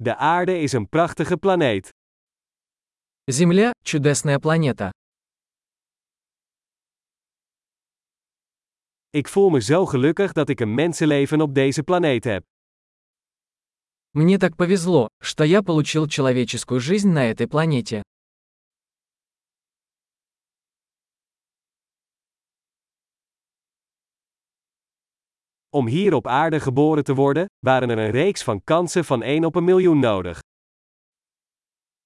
De aarde is een prachtige planeet. Земля – чудесная планета. Ik voel me zo gelukkig dat ik een mensenleven op deze planeet heb. Мне так повезло, что я получил человеческую жизнь на этой планете. Om hier op aarde geboren te worden, waren er een reeks van kansen van 1 op een miljoen nodig.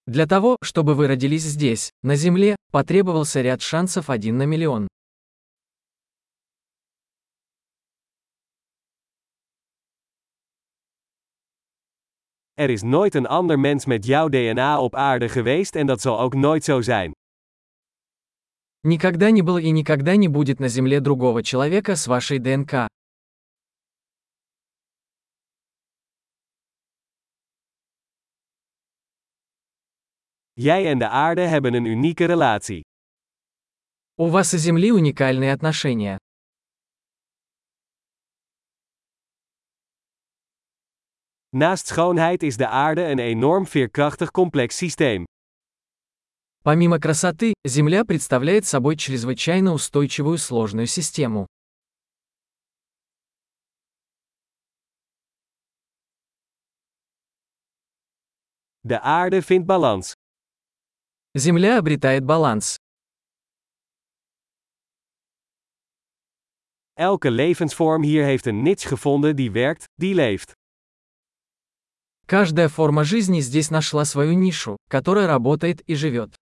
Для того, чтобы вы родились здесь, на Земле, потребовался ряд шансов один на миллион. Er is nooit een ander mens met jouw DNA op aarde geweest en dat zal ook nooit zo zijn. Никогда не было и никогда не будет на Земле другого человека с вашей ДНК. Jij en de aarde hebben een unieke relatie. У вас и Земли уникальные отношения. Naast schoonheid is de aarde een enorm veerkrachtig complex systeem. Помимо красоты, Земля представляет собой чрезвычайно устойчивую сложную систему. De aarde vindt balans. Земля обретает баланс. Elke levensvorm hier heeft een niche gevonden die werkt, die leeft. Каждая форма жизни здесь нашла свою нишу, которая работает и живет.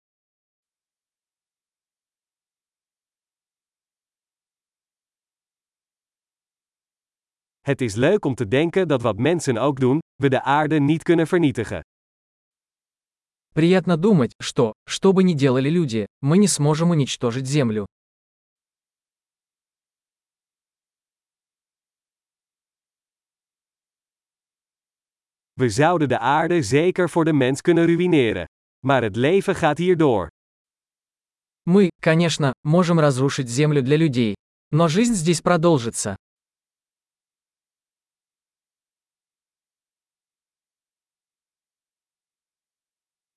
Het is leuk om te denken dat wat mensen ook doen, we de aarde niet kunnen vernietigen. Приятно думать, что, что бы ни делали люди, мы не сможем уничтожить Землю. We zouden de aarde zeker voor de mens kunnen ruïneren. Maar het leven gaat hier door. Мы, конечно, можем разрушить Землю для людей. Но жизнь здесь продолжится.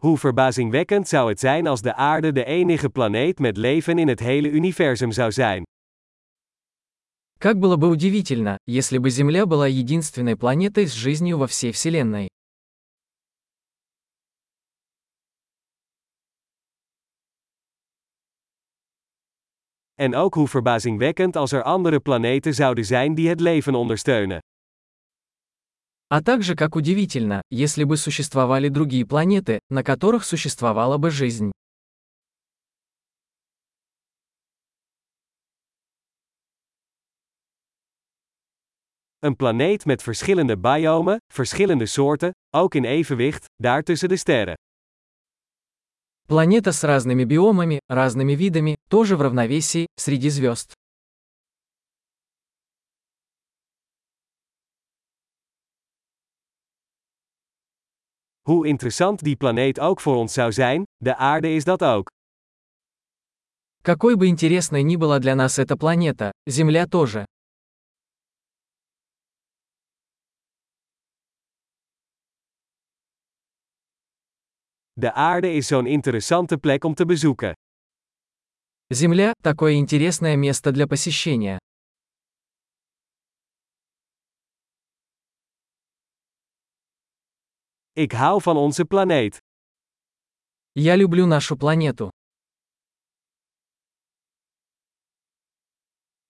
Hoe verbazingwekkend zou het zijn als de aarde de enige planeet met leven in het hele universum zou zijn. Как было бы удивительно, если бы Земля была единственной планетой с жизнью во всей Вселенной. En ook hoe verbazingwekkend als er andere planeten zouden zijn die het leven ondersteunen. А также как удивительно, если бы существовали другие планеты, на которых существовала бы жизнь. Een planeet met verschillende biomen, verschillende soorten, ook in evenwicht, daar tussen de sterren. Планета с разными биомами, разными видами, тоже в равновесии, среди звезд. Hoe interessant die planeet ook voor ons zou zijn, de aarde is dat ook. Какой бы интересной ни была для нас эта планета, Земля тоже. De aarde is zo'n interessante plek om te bezoeken. Земля – такое интересное место для посещения. Ik hou van onze planeet. Я люблю нашу планету.